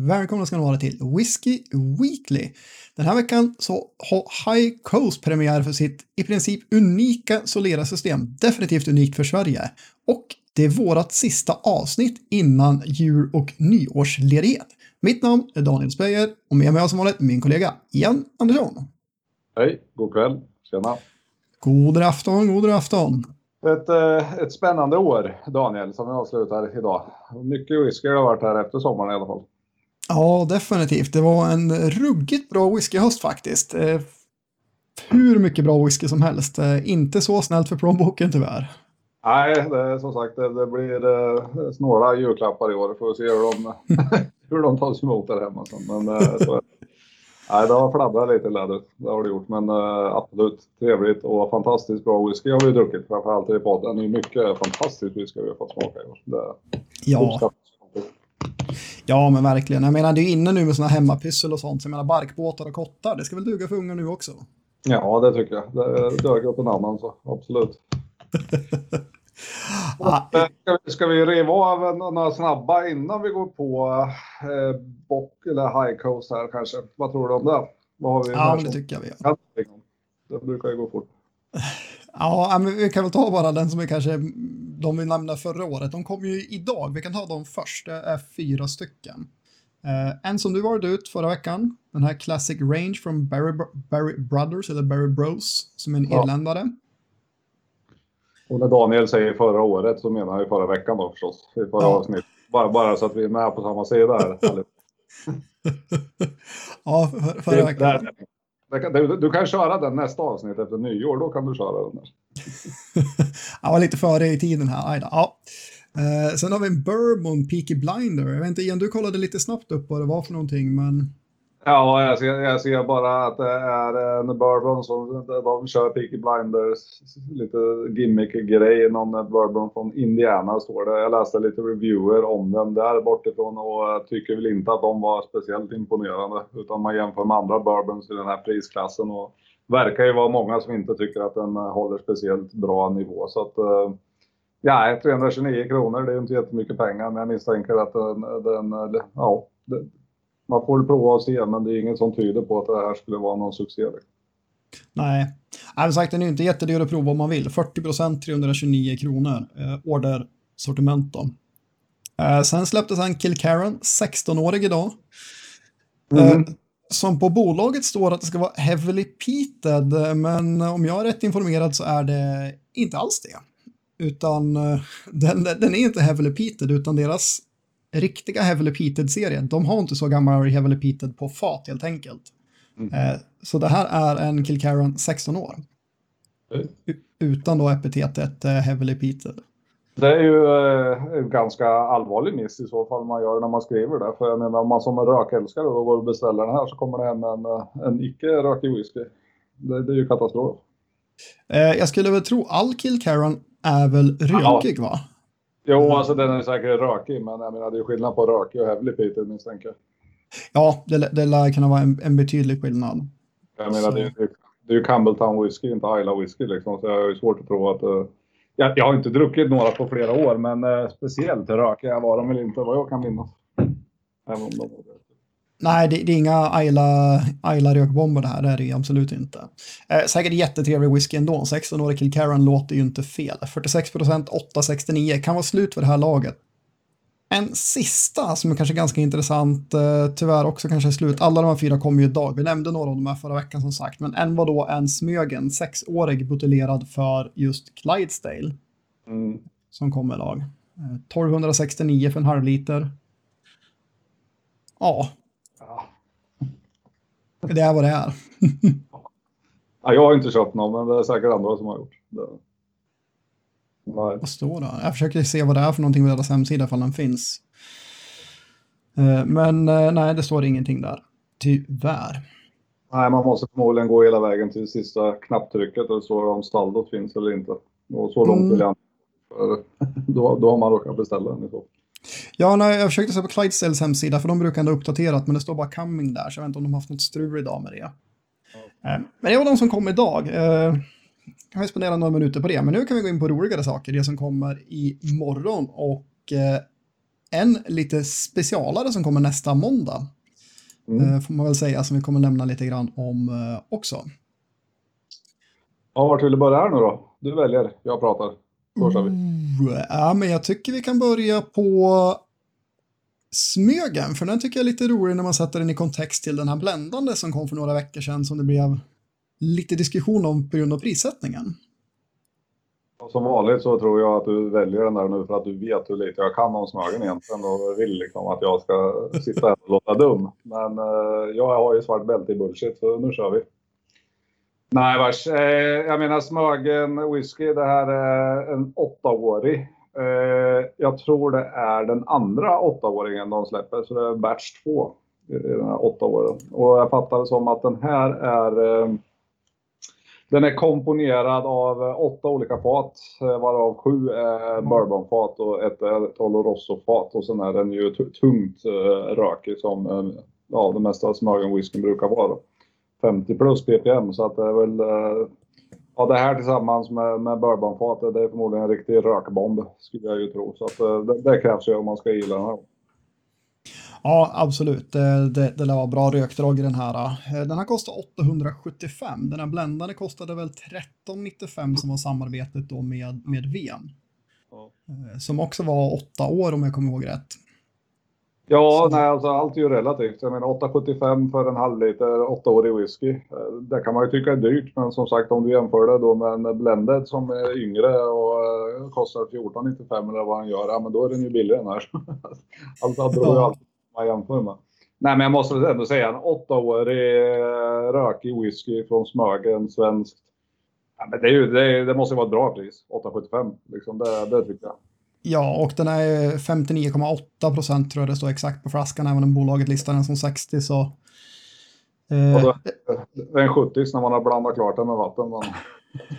Välkomna ska ni vara till Whiskey Weekly. Den här veckan så har High Coast premiär för sitt i princip unika Solera-system. Definitivt unikt för Sverige. Och det är vårat sista avsnitt innan jul och nyårsledighet. Mitt namn är Daniel Speyer och med mig har som vanligt min kollega Ian Andersson. Hej, god kväll. Tjena. God afton, god afton. Ett, eh, ett spännande år, Daniel, som vi avslutar idag. Mycket whisky har varit här efter sommaren i alla fall. Ja, definitivt. Det var en ruggigt bra whiskyhöst faktiskt. Eh, hur mycket bra whisky som helst. Eh, inte så snällt för plånboken tyvärr. Nej, det, som sagt, det, det blir eh, snåla julklappar i år. Får se hur de, hur de tas emot där hemma sen. Men, eh, så, nej, det har fladdrat lite i lädret. Det har det gjort. Men eh, absolut trevligt och fantastiskt bra whisky har vi druckit. Framförallt i podden. Det är mycket fantastisk whisky vi har fått smaka i år. Det, Ja. Ja, men verkligen. Jag menar, det är inne nu med såna hemmapyssel och sånt. Så jag menar, barkbåtar och kottar. Det ska väl duga för unga nu också. Ja, det tycker jag. Det dög åt en annan så absolut. Ah, Eh, Ska vi, ska vi riva av några snabba innan vi går på eh, Bock eller High Coast här kanske? Vad tror du om det? Vad har vi ja, det tycker jag vi gör. Det brukar ju gå fort. Ja, men vi kan väl ta bara den som är kanske de vi nämnde förra året. De kom ju idag. Vi kan ta dem först. Det är fyra stycken. Eh, en som du valde ut förra veckan. Den här Classic Range från Barry, Barry Brothers eller Barry Bros. Som är en Ja. irländare. Och när Daniel säger förra året så menar han ju förra veckan då förstås. I förra Ja. avsnitt. Bara, bara så att vi är med på samma sida här. ja, för, förra veckan. Du, du kan köra den nästa avsnitt efter nyår. Då kan du köra den där. Jag var lite före i tiden här. Aida. Ja. Eh, sen har vi en Bourbon Peaky Blinder. Jag vet inte, Ian, du kollade lite snabbt upp vad det var för någonting, men... Ja, jag ser, jag ser bara att det är eh, en bourbon som de kör Peaky Blinders, lite gimmick-grej. Någon bourbon från Indiana står det. Jag läste lite reviewer om den där bortifrån och eh, tycker väl inte att de var speciellt imponerande. Utan man jämför med andra bourbons i den här prisklassen och verkar ju vara många som inte tycker att den eh, håller speciellt bra nivå. Så att, ja, 329 kronor, det är ju inte jättemycket pengar, men jag misstänker att den, den ja, man får väl prova och se, men det är inget som tyder på att det här skulle vara någon succé. Nej, som sagt den är inte jättedyr att prova om man vill. 40 procent 329 kronor. Eh, ordersortiment då. Eh, sen släpptes en Kilcaran, 16-årig idag. Eh, som på bolaget står att det ska vara heavily peated, eh, men om jag är rätt informerad så är det inte alls det. Utan eh, den, den är inte heavily peated, utan deras riktiga heavily peated-serie, de har inte så gammal heavily peated på fat helt enkelt. Mm. Eh, Så det här är en Kilcaran 16 år. Mm. Utan då epitetet eh, heavily peated. Det är ju eh, en ganska allvarlig miss i så fall man gör när man skriver det. För jag menar om man som en rökälskare då går och beställer den här så kommer det hem en, eh, en icke-rökig whisky. Det, det är ju katastrof. Eh, Jag skulle väl tro all Kilcaran är väl rökig va? Jo, alltså den är säkert rökig, men jag menar det är skillnad på rökig och heavily peated misstänker jag. Ja, det, det lär kunna vara en, en betydlig skillnad. Jag menar Så- det, det är ju Campbelltown whisky, inte Isla whisky liksom. Så jag har ju svårt att tro att... eh, jag, jag har inte druckit några på flera år, men eh, speciellt rökiga var de väl inte vad jag kan minnas. Även om de var det. Nej, det, det är inga Ayla, Ayla rökbomber det här, det är det ju absolut inte. Eh, säkert jättetrevlig whisky ändå, 16-årig Kilcaran låter ju inte fel. 46 procent, 8,69, kan vara slut för det här laget. En sista som är kanske ganska intressant, eh, tyvärr också kanske slut. Alla de här fyra kommer ju idag. Vi nämnde några av de här förra veckan som sagt, men en var då en Smögen, sexårig buteljerad för just Clydesdale Mm. som kommer idag. Eh, 1269 för en halv liter. Ja, Ja. Det är vad det är. Ja, jag har inte köpt någon, men det är säkert andra som har gjort. Det. Nej. Vad står det? Jag försöker se vad det är för någonting på deras hemsida ifall den finns. Eh, Men eh, nej, det står ingenting där. Tyvärr. Nej, man måste förmodligen gå hela vägen till sista knapptrycket och så om stallot finns eller inte. Och så långt Mm. vill jag inte. Då, då har man råkat beställa den i så fall. Ja, nej, jag försökte se på Clydesdales hemsida för de brukar ändå uppdaterat men det står bara coming där så jag vet inte om de har haft något strul idag med det. Eh, Men det var de som kom idag. Eh, Kan vi spendera några minuter på det men nu kan vi gå in på roligare saker. Det som kommer imorgon och eh, en lite specialare som kommer nästa måndag. Mm. Får man väl säga, som vi kommer nämna lite grann om också. Ja, vart vill du börja här nu då? Du väljer, jag pratar. Då kör vi. Ooh, Ja, men jag tycker vi kan börja på Smögen, för den tycker jag är lite rolig när man sätter den i kontext till den här bländande som kom för några veckor sedan som det blev lite diskussion om på grund av prissättningen. Som vanligt så tror jag att du väljer den där nu för att du vet hur lite jag kan om Smögen egentligen och vill liksom att jag ska sitta här och låta dum. Men eh, jag har ju svart bälte i bullshit så nu kör vi. Nej vars, eh, jag menar Smögen whisky det här är en åttaårig. Eh, jag tror det är den andra åttaåringen de släpper så det är batch två i den här åtta åren. Och jag fattar det som att den här är eh, den är komponerad av åtta olika fat, varav sju är bourbonfat och ett är ett Oloroso-fat. Och sen är den ju tungt rökig som ja, det mesta av smögen whiskyn brukar vara. 50 plus ppm, så att det är väl... eh, Ja, det här tillsammans med, med bourbonfatet, det är förmodligen en riktig rökbomb, skulle jag ju tro. Så att eh, det, det krävs ju om man ska gilla den här. Ja, absolut. Det, det, det lär vara bra rökdrag i den här. Eh, Den här kostar 875. Den här bländande kostade väl 1395 som var samarbetet då med, med VM. Ja. Eh, Som också var åtta år om jag kommer ihåg rätt. Ja, Så- nej, alltså allt är ju relativt. Jag menar 8,75 för en halv liter åttaårig whisky. Eh, Det kan man ju tycka är dyrt, men som sagt om du jämför det då med en blended som är yngre och eh, kostar 14,95 eller vad den gör, ja men då är den ju billigare den här. alltså det beror ju alltid på vad man jämför med. Nej, men jag måste ändå säga en åttaårig eh, rökig whisky från Smögen, svenskt. Ja, men det, är ju, det, är- det måste ju vara ett bra pris, 8,75 liksom. Det, det tycker jag. Ja, och den är 59,8 procent tror jag det står exakt på flaskan, även om bolaget listar den som 60 så. Eh, Och så- Det är en 70 när man har blandat klart den med vatten. Men...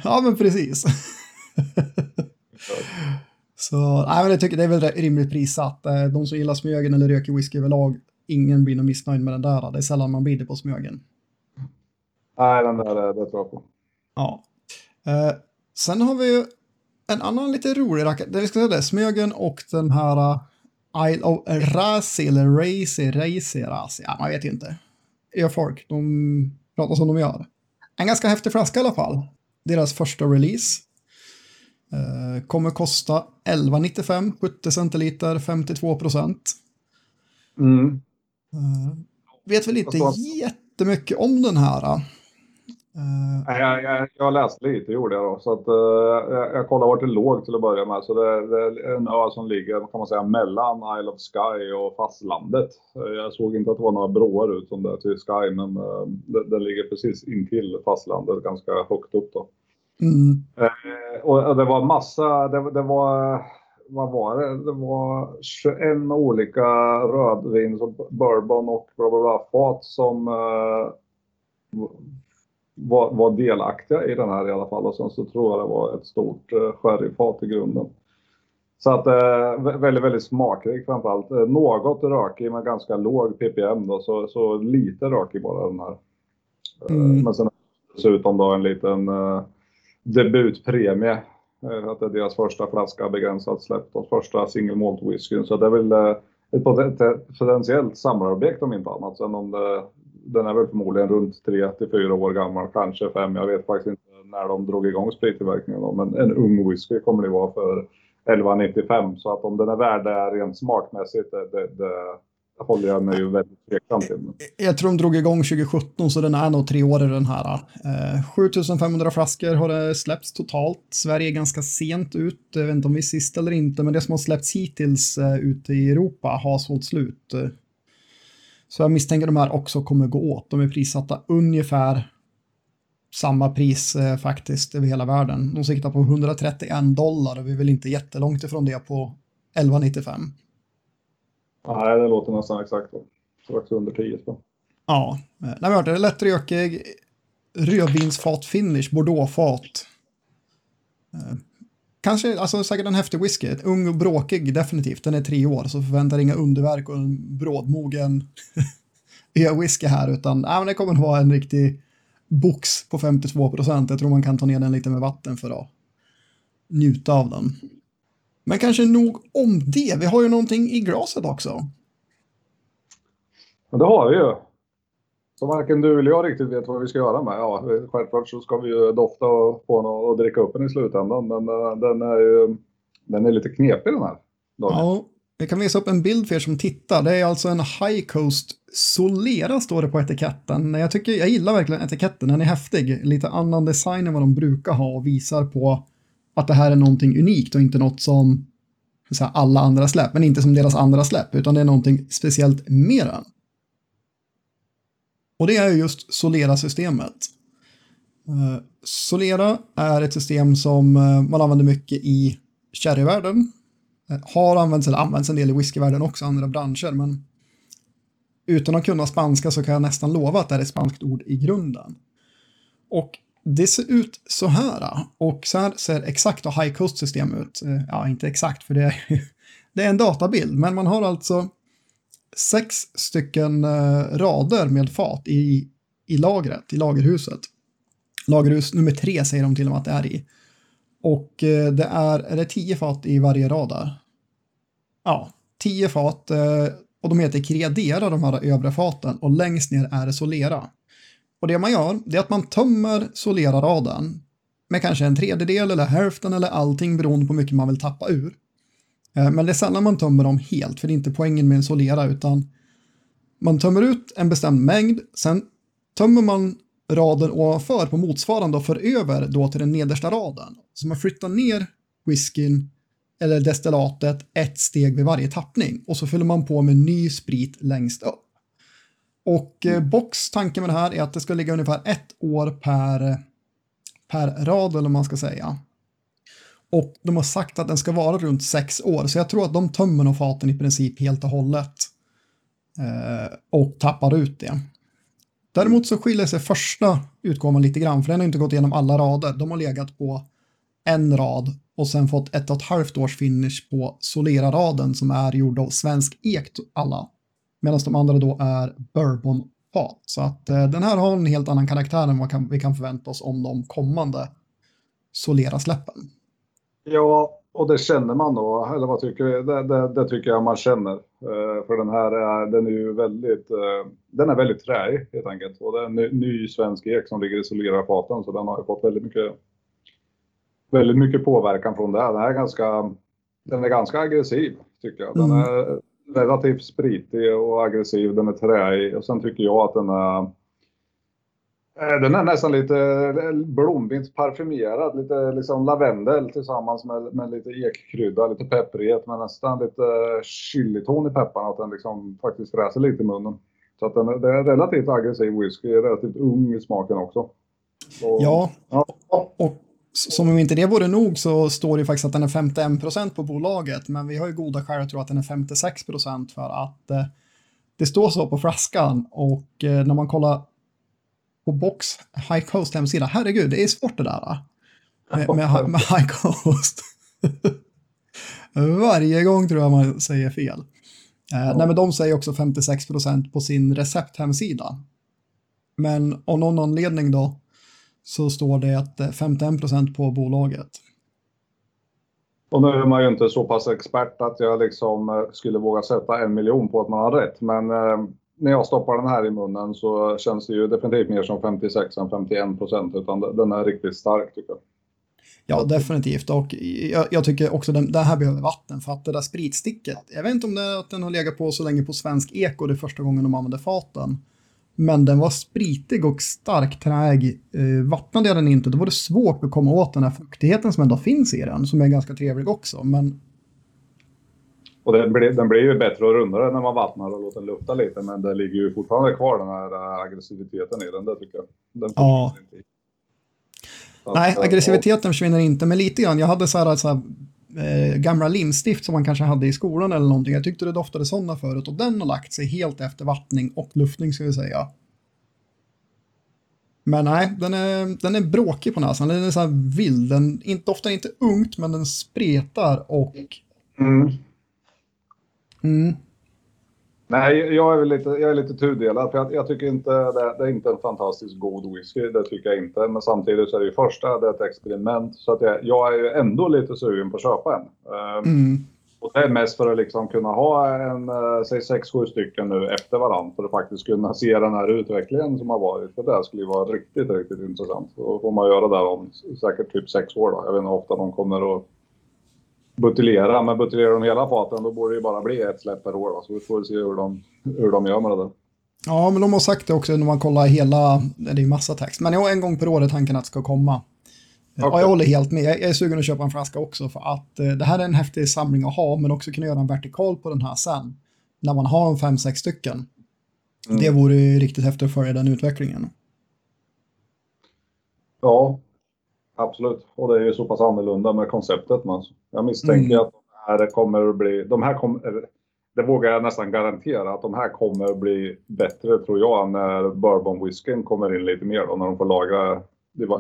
ja, men precis. så, nej, men jag tycker det är väl rimligt prissatt. Eh, De som gillar Smögen eller röker whisky överlag, ingen blir nog missnöjd med den där. Det är sällan man blir det på Smögen. Nej, den där, det tror jag på. Ja. Eh, sen har vi ju en annan lite rolig rackare. Det vi ska säga det, Smögen och den här uh, Isle of Razi eller Razi, Razi, Razi. Ja, man vet ju inte. Gör folk, de pratar som de gör. En ganska häftig flaska i alla fall. Deras första release. Eh, kommer kosta 11,95, 70 centiliter, 52 procent. Mm. Eh, vet väl inte jättemycket om den här. Eh. Nej, Jag, jag, jag läste lite gjorde jag då. Så att, eh, jag, jag kollade vart det låg till att börja med. Så det, det är en ö som ligger kan man säga mellan Isle of Sky och fastlandet. Eh, Jag såg inte att det var några broar ut som det till Sky men det, det ligger precis intill fastlandet ganska högt upp då. Mm. Och det var massa, det, det var, vad var det? Det var 21 olika rödvins och bourbon och bla bla bla fat som var, var delaktiga i den här i alla fall. Och sen så tror jag det var ett stort eh, sherryfat i grunden. Så att eh, vä- väldigt, väldigt smakrik framförallt. Eh, något rökig men ganska låg ppm då, så, så lite rökig bara den här. Eh, Mm. Men sen dessutom då en liten eh, debutpremie. Eh, Att det är deras första flaska begränsat släpp och första single malt whiskyn. Så det är väl eh, ett poten- potentiellt samlarobjekt om inte annat. Sen om det, den är väl förmodligen runt 3 till 4 år gammal, kanske 5. Jag vet faktiskt inte när de drog igång sprittillverkningen. Men en ung whisky kommer det vara för 11,95. Så att om den är värd det rent smakmässigt, det, det, det håller jag mig ju väldigt tveksam till. Jag tror de drog igång 2017 så den är nog tre år i den här. Eh, 7500 flaskor har det släppts totalt. Sverige är ganska sent ut. Jag vet inte om vi är sist eller inte, men det som har släppts hittills eh, ute i Europa har sålt slut. Eh, Så jag misstänker de här också kommer gå åt. De är prissatta ungefär samma pris eh, faktiskt över hela världen. De siktar på 131 dollar och vi är väl inte jättelångt ifrån det på 11,95. Nej, det låter nästan exakt. Strax under 10 spänn. Ja, eh, nej, men det är lättrökig, rödvinsfat finish, bordeauxfat. Kanske, alltså säkert en häftig whisky. Ung och bråkig definitivt, den är tre år så förväntar inga underverk och en brådmogen ö-whisky här utan nej, men det kommer att vara en riktig box på 52 procent. Jag tror man kan ta ner den lite med vatten för att njuta av den. Men kanske nog om det. Vi har ju någonting i glaset också. Ja det har vi ju. Så varken du eller jag riktigt vet vad vi ska göra med. Ja, självklart så ska vi ju dofta och få och dricka upp den i slutändan. Men eh, den är ju den är lite knepig den här. Dagen. Ja, jag kan visa upp en bild för er som tittar. Det är alltså en High Coast Solera står det på etiketten. Jag, tycker, jag gillar verkligen etiketten, den är häftig. Lite annan design än vad de brukar ha och visar på att det här är någonting unikt och inte något som här, alla andra släpp, men inte som deras andra släpp, utan det är någonting speciellt mer än. Och det är just Solera-systemet. Eh, Solera är ett system som eh, man använder mycket i sherryvärlden. Eh, har använts, eller används en del i whiskyvärlden också, andra branscher, men utan att kunna spanska så kan jag nästan lova att det är ett spanskt ord i grunden. Och det ser ut så här. Och så här ser exakt och high coast system ut. Ja, inte exakt för det är, det är en databild, men man har alltså sex stycken eh, rader med fat i, i lagret, i lagerhuset. Lagerhus nummer tre säger de till och med att det är i. Och eh, det är, är det tio fat i varje rad där? Ja, tio fat eh, och de heter Creadera de här övre faten och längst ner är det Solera. Och det man gör, det är att man tömmer Solera-raden med kanske en tredjedel eller hälften eller allting beroende på hur mycket man vill tappa ur. Eh, men det är sällan man tömmer dem helt, för det är inte poängen med en solera, utan man tömmer ut en bestämd mängd, sen tömmer man raden ovanför på motsvarande och för över då till den nedersta raden. Så man flyttar ner whiskyn eller destillatet ett steg vid varje tappning och så fyller man på med ny sprit längst upp. Och eh, Box tanke med det här är att det ska ligga ungefär ett år per, per rad eller vad man ska säga. Och de har sagt att den ska vara runt sex år, så jag tror att de tömmer nog faten i princip helt och hållet. Eh, och tappar ut det. Däremot så skiljer sig första utgåvan lite grann, för den har inte gått igenom alla rader. De har legat på en rad och sen fått ett och ett halvt års finish på Solera-raden som är gjord av svensk ek alla. Medan de andra då är bourbon-fat. Så att eh, den här har en helt annan karaktär än vad kan, vi kan förvänta oss om de kommande Solera-släppen. Ja, och det känner man då, eller vad tycker du? Det, det, det tycker jag man känner. Uh, för den här är, den är ju väldigt, uh, den är väldigt träig helt enkelt. Och det är en ny, ny svensk ek som ligger i isolerarfaten så den har ju fått väldigt mycket, väldigt mycket påverkan från det. Den är ganska, den är ganska aggressiv tycker jag. Den mm. är relativt spritig och aggressiv, den är träig och sen tycker jag att den är Eh, den är nästan lite eh, blomvindsparfymerad, lite liksom lavendel tillsammans med, med lite ekkrydda, lite pepprighet men nästan lite chiliton i pepparna, att den liksom faktiskt fräser lite i munnen. Så att den är, det är relativt aggressiv whisky, relativt ung i smaken också. Så, ja. ja, och som om inte det vore nog så står det faktiskt att den är 51% på bolaget, men vi har ju goda skäl att tro att den är 56% för att eh, det står så på flaskan och eh, när man kollar på Box High Coast hemsida. Herregud, det är svårt det där. Med, med, med High Coast. Varje gång tror jag man säger fel. Eh, nej, men de säger också 56% på sin recepthemsida. Men av någon anledning då så står det att 51% på bolaget. Och nu är man ju inte så pass expert att jag liksom eh, skulle våga sätta en miljon på att man har rätt. Men eh, när jag stoppar den här i munnen så känns det ju definitivt mer som 56 än 51 procent. Utan den är riktigt stark tycker jag. Ja, definitivt. Och jag, jag tycker också den, den här behöver vatten för att det där spritsticket, jag vet inte om det är att den har legat på så länge på svensk eko, det är första gången de använde faten. Men den var spritig och stark, träg. Eh, vattnade jag den inte, då var det svårt att komma åt den här fuktigheten som ändå finns i den, som är ganska trevlig också. Men och den blir, den blir ju bättre och rundare när man vattnar och låter den lufta lite. Men det ligger ju fortfarande kvar den här aggressiviteten i den, det tycker jag. Den ja. Inte Nej, eh, aggressiviteten försvinner inte, men lite grann. Jag hade så här, så här eh, gamla limstift som man kanske hade i skolan eller någonting. Jag tyckte det doftade sådana förut och den har lagt sig helt efter vattning och luftning ska vi säga. Men nej, den är, den är bråkig på näsan. Den är så här vild. Den inte, doftar inte ungt, men den spretar och mm. Mm. Nej, jag är, väl lite, jag är lite tudelad. För jag, jag tycker inte det, det, är inte en fantastiskt god whisky. Det tycker jag inte. Men samtidigt så är det ju första, det är ett experiment. Så att jag, jag är ju ändå lite sugen på att köpa en. Ehm, mm. Och det är mest för att liksom kunna ha en, eh, säg sex, sju stycken nu efter varandra. För att faktiskt kunna se den här utvecklingen som har varit. För det skulle ju vara riktigt, riktigt intressant. Då får man göra det om säkert typ sex år då. Jag vet inte hur ofta de kommer att buteljera. Men buteljerar de hela faten då borde det ju bara bli ett släpp per år. Så vi får se hur de, hur de gör med det där. Ja, men de har sagt det också när man kollar hela, det är ju massa text, men jag en gång per år är tanken att det ska komma. Okay. Ja, jag håller helt med. Jag är sugen att köpa en flaska också för att eh, det här är en häftig samling att ha, men också kunna göra en vertikal på den här sen. När man har en fem, sex stycken. Mm. Det vore riktigt häftigt att följa den utvecklingen. Ja, absolut. Och det är ju så pass annorlunda med konceptet. Men jag misstänker mm. att de här kommer att bli, de här kommer, det vågar jag nästan garantera att de här kommer att bli bättre tror jag när bourbon whiskyn kommer in lite mer då när de får lagra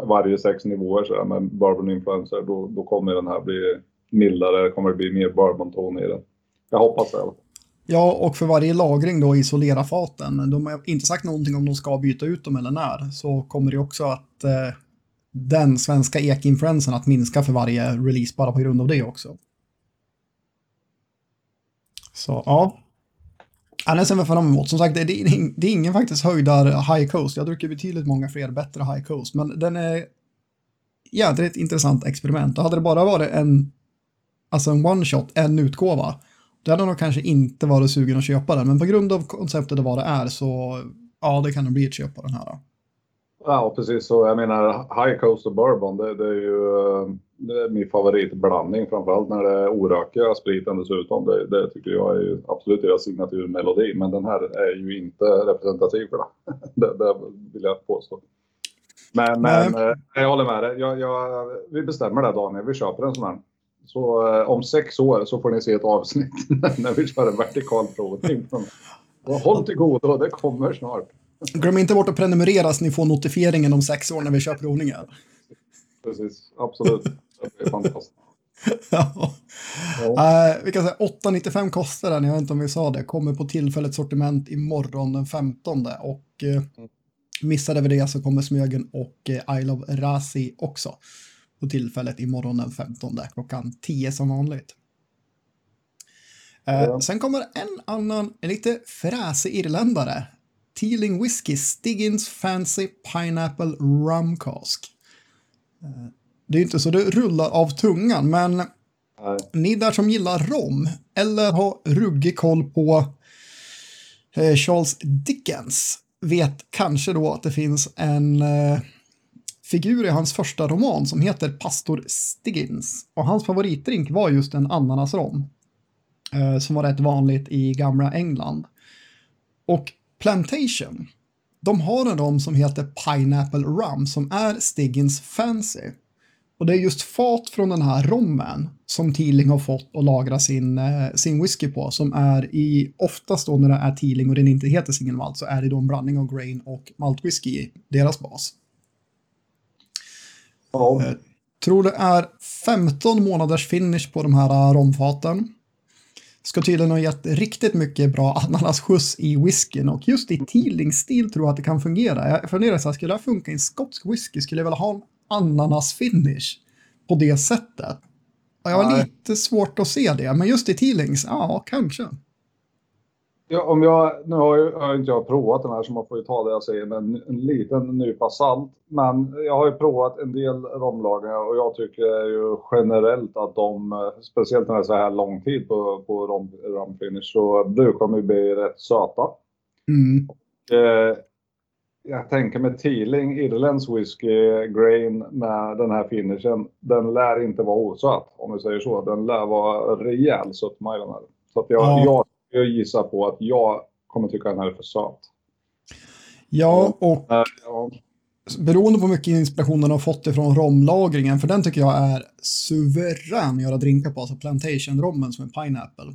varje sex nivåer så där, med bourbon influencer då, då kommer den här bli mildare, det kommer bli mer bourbon-ton i den. Jag hoppas det. Ja, och för varje lagring då isolera faten. De har inte sagt någonting om de ska byta ut dem eller när. Så kommer det också att eh, den svenska ekinfluensen att minska för varje release bara på grund av det också. Så ja. Annars den ser vi fram emot. Som sagt, det är, det är ingen faktiskt höjdar High Coast. Jag druckit betydligt många fler bättre High Coast, men den är... Ja, det är ett intressant experiment. Och hade det bara varit en, alltså en one shot, en utgåva, då hade jag nog kanske inte varit sugen att köpa den. Men på grund av konceptet och vad det är så, ja, det kan nog bli ett köp på den här. Ja, precis så. Jag menar, High Coast och Bourbon, det, det är ju det är min favoritblandning. Framförallt när det är orökiga spriten dessutom. Det, det tycker jag är absolut deras signaturmelodi. Men den här är ju inte representativ för det. det, det vill jag påstå. Men, men eh, jag håller med dig. Jag, jag, vi bestämmer det Daniel. Vi köper en sån här. Så eh, om sex år så får ni se ett avsnitt när vi kör en vertikal provning. Håll till godo, det kommer snart. Glöm inte bort att prenumerera så ni får notifieringen om sex år när vi kör provningar. Precis, absolut. Det är fantastiskt. ja. ja. Uh, vi kan säga 895 kostar den, jag vet inte om vi sa det, kommer på tillfälligt sortiment imorgon den 15 och uh, mm. missade vi det så kommer Smögen och uh, Isle of Razi också på tillfället imorgon den 15 klockan 10 som vanligt. Uh, ja. Sen kommer en annan, en lite fräsig irländare Teeling Whiskey Stiggins Fancy Pineapple Rum Cask. Eh, det är inte så det rullar av tungan, men Nej. ni där som gillar rom eller har ruggig koll på eh, Charles Dickens vet kanske då att det finns en eh, figur i hans första roman som heter Pastor Stiggins. Och hans favoritdrink var just en ananasrom. som var rätt vanligt i gamla England. Och Plantation, de har en rom som heter Pineapple Rum som är Stiggins Fancy. Och det är just fat från den här rommen som Teeling har fått att lagra sin, eh, sin whisky på som är i, oftast då när det är Teeling och den inte heter single malt så är det då en blandning av grain och maltwhisky i deras bas. Ja. Eh, tror det är 15 månaders finish på de här romfaten ska tydligen ha gett riktigt mycket bra ananasskjuts i whiskyn och just i Teeling-stil tror jag att det kan fungera. Jag funderar så här, skulle det funka i en skotsk whisky skulle jag vilja ha en ananas-finish på det sättet. Jag har lite svårt att se det, men just i Teelings, ja, kanske. Ja, om jag, nu har, ju, har inte jag provat den här så man får ju ta det jag säger med en, en liten nypa salt. Men jag har ju provat en del romlagringar och jag tycker ju generellt att de, speciellt när det är så här lång tid på, på rom, romfinish, så brukar de ju bli rätt söta. Mm. Och, eh, jag tänker med Teeling, Irlands whisky, grain med den här finishen, den lär inte vara osöt om vi säger så. Den lär vara rejäl sötma i den här. Så att jag, ja. jag jag gissar på att jag kommer tycka att den här är för söt. Ja, och ja. beroende på hur mycket inspiration den har fått ifrån romlagringen, för den tycker jag är suverän att göra drinkar på, alltså plantation-rommen som är pineapple.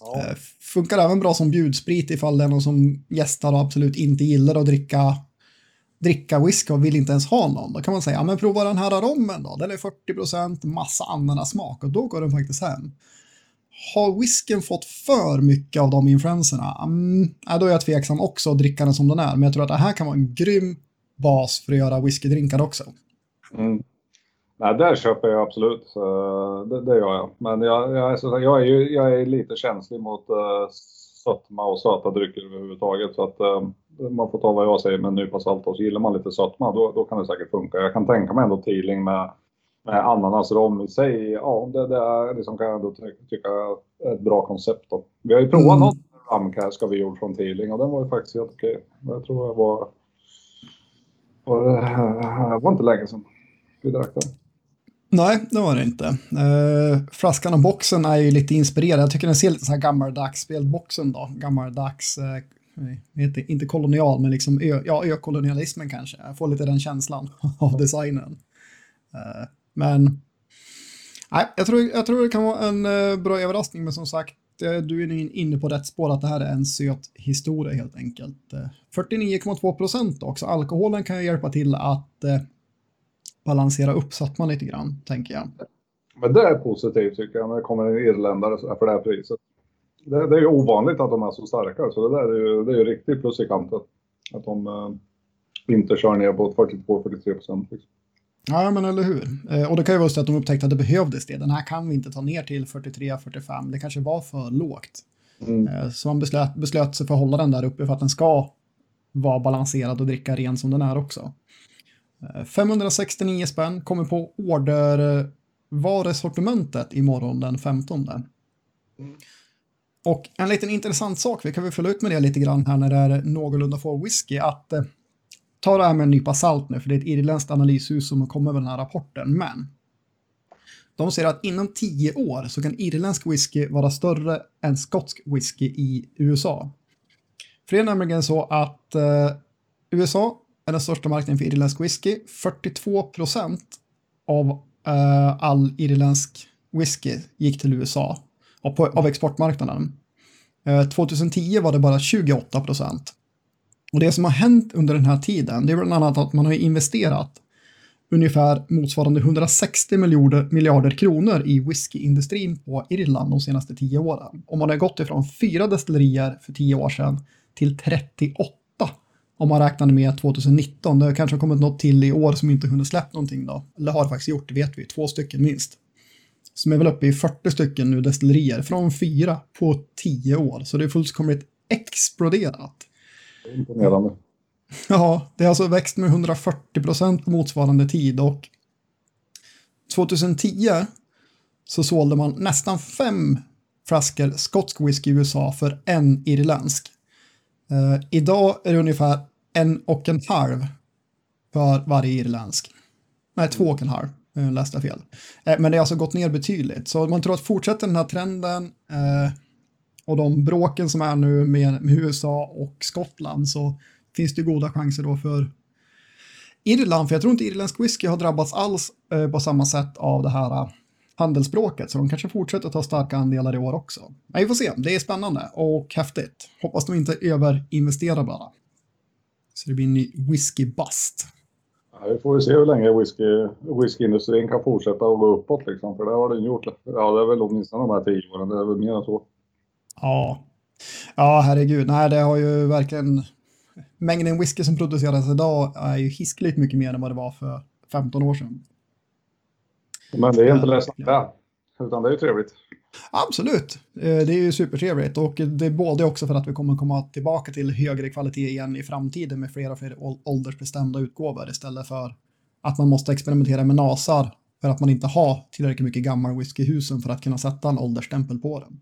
Ja. Eh, funkar även bra som bjudsprit ifall det är någon som gästar och absolut inte gillar att dricka dricka whisky och vill inte ens ha någon. Då kan man säga, ja men prova den här rommen då, den är 40 procent, massa ananasmak och då går den faktiskt hem har whiskyn fått för mycket av de influenserna? Mm, då är jag tveksam också att dricka den som den är, men jag tror att det här kan vara en grym bas för att göra whiskydrinkar också. Mm. Nej, där köper jag absolut. Det, det gör jag. Men jag, jag, är, jag, är, ju, jag är lite känslig mot uh, sötma och söta drycker överhuvudtaget. Så att uh, man får ta vad jag säger med en nypa salt och så gillar man lite sötma, då, då kan det säkert funka. Jag kan tänka mig ändå Teeling med, med ananasrom i sig. Ja, det, det är liksom kan jag ändå tycka är ett bra koncept. Då. Vi har ju provat mm. något ramcask har vi gjort från Teeling och den var ju faktiskt helt okej. Jag tror jag var... var det var inte länge sedan vi drack den. Nej, det var det inte. Uh, flaskan och boxen är ju lite inspirerad. Jag tycker den ser lite så här gammaldags spelboxen då. Gammaldags, uh, inte, inte kolonial, men liksom ö, ja, ökolonialismen kanske. Jag får lite den känslan av designen. Uh, men nej, jag, tror, jag tror det kan vara en eh, bra överraskning, men som sagt, eh, du är inne på rätt spår att det här är en söt historia helt enkelt. Eh, 49,2 procent också. Alkoholen kan ju hjälpa till att balansera upp sötman lite grann, tänker jag. Men det är positivt tycker jag när det kommer en irländare för det här priset. Det, det är ju ovanligt att de är så starka, så det där är ju, det är ju riktigt plus i kanten. Att de eh, inte kör ner på 42-43 procent. Liksom. Ja, men eller hur. Eh, och det kan ju vara så att de upptäckte att det behövdes det. Den här kan vi inte ta ner till 43-45. Det kanske var för lågt. Mm. Eh, så man beslöt, beslöt sig för att hålla den där uppe för att den ska vara balanserad och dricka ren som den är också. 569 spänn kommer på ordervarusortimentet imorgon den 15. Mm. Och en liten intressant sak, vi kan väl följa ut med det lite grann här när det är någorlunda få whisky, att eh, ta det här med en nypa salt nu, för det är ett irländskt analyshus som kommer med den här rapporten, men de säger att inom tio år så kan irländsk whisky vara större än skotsk whisky i USA. För det är nämligen så att eh, USA är den största marknaden för irländsk whisky. 42 procent av eh, all irländsk whisky gick till USA av, på, av exportmarknaden. Eh, 2010 var det bara 28 procent. Och det som har hänt under den här tiden, det är bland annat att man har investerat ungefär motsvarande 160 miljarder, miljarder kronor i whiskyindustrin på Irland de senaste tio åren. Och man har gått ifrån fyra destillerier för tio år sedan till 38 om man räknade med 2019. Det kanske har kommit något till i år som inte hunnit släppa någonting då. Eller har faktiskt gjort, det vet vi. Två stycken minst. Som är väl uppe i 40 stycken nu destillerier. Från fyra på tio år. Så det är fullkomligt exploderat. Imponerande. Ja, det har alltså växt med 140 procent på motsvarande tid och 2010 så sålde man nästan fem flaskor skotsk whisky i USA för en irländsk. Eh, idag är det ungefär en och en halv för varje irländsk. Nej, två och en halv. Uh, läste jag fel. Eh, men det har alltså gått ner betydligt. Så man tror att fortsätter den här trenden eh, och de bråken som är nu med, med, USA och Skottland så finns det goda chanser då för Irland, för jag tror inte irländsk whisky har drabbats alls eh, på samma sätt av det här eh, handelsbråket så de kanske fortsätter ta starka andelar i år också. Men vi får se, det är spännande och häftigt. Hoppas de inte överinvesterar bara. Så det blir en ny whisky-bust. Ja, vi får ju se hur länge whisky, whiskyindustrin kan fortsätta att gå uppåt liksom, för det har den gjort. Ja, det är väl åtminstone de här tio åren, det är väl mer än så. Ja, ja herregud, nej det har ju verkligen mängden whisky som produceras idag är ju hiskligt mycket mer än vad det var för 15 år sedan. Men det är inte det, utan det är ju trevligt. Absolut, eh, det är ju supertrevligt och det är både också för att vi kommer komma tillbaka till högre kvalitet igen i framtiden med flera fler åldersbestämda utgåvor istället för att man måste experimentera med nasar för att man inte har tillräckligt mycket gammal whiskyhusen för att kunna sätta en åldersstämpel på den.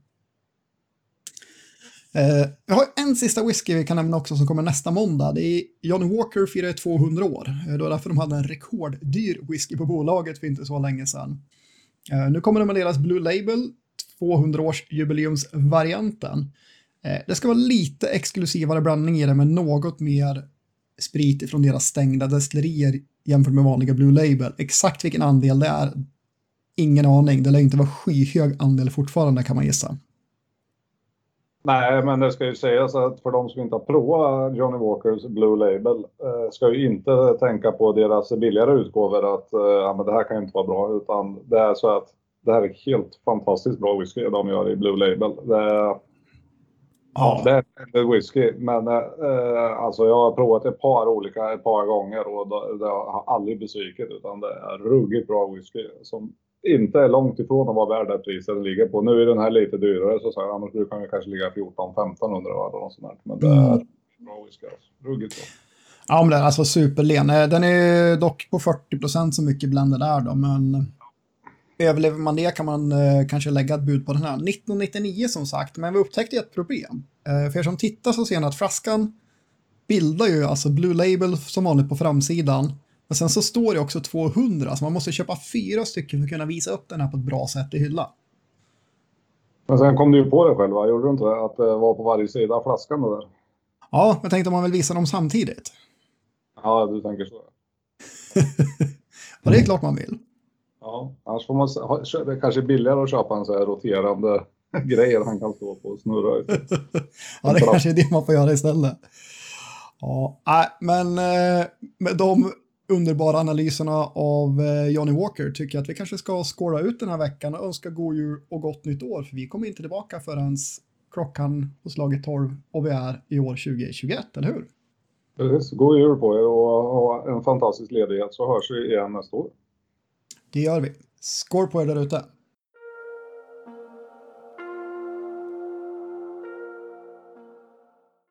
Uh, jag har en sista whisky vi kan nämna också som kommer nästa måndag. Det är Johnny Walker firar 200 år. Eh, det var därför de hade en rekorddyr whisky på bolaget för inte så länge sedan. Eh, nu kommer de med deras Blue Label, 200-årsjubileumsvarianten. Det ska vara lite exklusivare blandning i det med något mer sprit från deras stängda destillerier jämfört med vanliga Blue Label. Exakt vilken andel det är, ingen aning. Det lär inte vara skyhög andel fortfarande kan man gissa. Nej, men det ska ju sägas att för de som inte har provat Johnny Walkers Blue Label eh, ska ju inte tänka på deras billigare utgåvor att eh, ja, men det här kan ju inte vara bra, utan det är så att det här är helt fantastiskt bra whisky de gör i Blue Label. Det, Ja, det är en whisky. Men eh, alltså jag har provat ett par olika ett par gånger och det, det har aldrig besvikit utan det är ruggigt bra whisky som inte är långt ifrån att vara värd det priset den ligger på. Nu är den här lite dyrare så säger annars brukar den kanske ligga 14-1500 eller något sånt där. Men det är mm. bra whisky alltså. Ruggigt bra. Ja, men den är alltså superlen. Eh, den är dock på 40 procent så mycket blended är då, men eh, överlever man det kan man eh, kanske lägga ett bud på den här. 1999 som sagt, men vi upptäckte ett problem. Eh, för er som tittar så ser ni att flaskan bildar ju alltså Blue Label som vanligt på framsidan. Men sen så står det också 200, så man måste köpa fyra stycken för att kunna visa upp den här på ett bra sätt i hyllan. Men sen kom du ju på det själv, va? gjorde du inte det? Att det var på varje sida av flaskan det där? Ja, jag tänkte om man vill visa dem samtidigt. Ja, du tänker så. ja, det är klart man vill. Ja, annars får man, det kanske är billigare att köpa en så här roterande grej han kan stå på och snurra. ja, det kanske är det man får göra istället. Ja, men eh, med de underbara analyserna av eh, Johnny Walker tycker jag att vi kanske ska skåla ut den här veckan och önska god jul och gott nytt år, för vi kommer inte tillbaka förrän klockan har slagit 12 och vi är i år 2021, eller hur? Precis, god jul på er och, och en fantastisk ledighet så hörs vi igen nästa år. Det gör vi. Skål på er där ute.